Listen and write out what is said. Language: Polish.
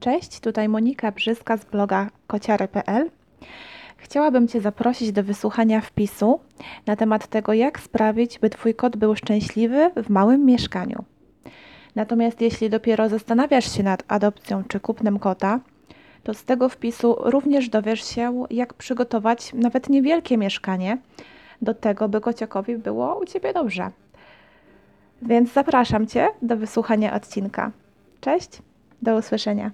Cześć, tutaj Monika Brzyska z bloga kociary.pl. Chciałabym Cię zaprosić do wysłuchania wpisu na temat tego, jak sprawić, by Twój kot był szczęśliwy w małym mieszkaniu. Natomiast jeśli dopiero zastanawiasz się nad adopcją czy kupnem kota, to z tego wpisu również dowiesz się, jak przygotować nawet niewielkie mieszkanie do tego, by kociakowi było u Ciebie dobrze. Więc zapraszam Cię do wysłuchania odcinka. Cześć, do usłyszenia.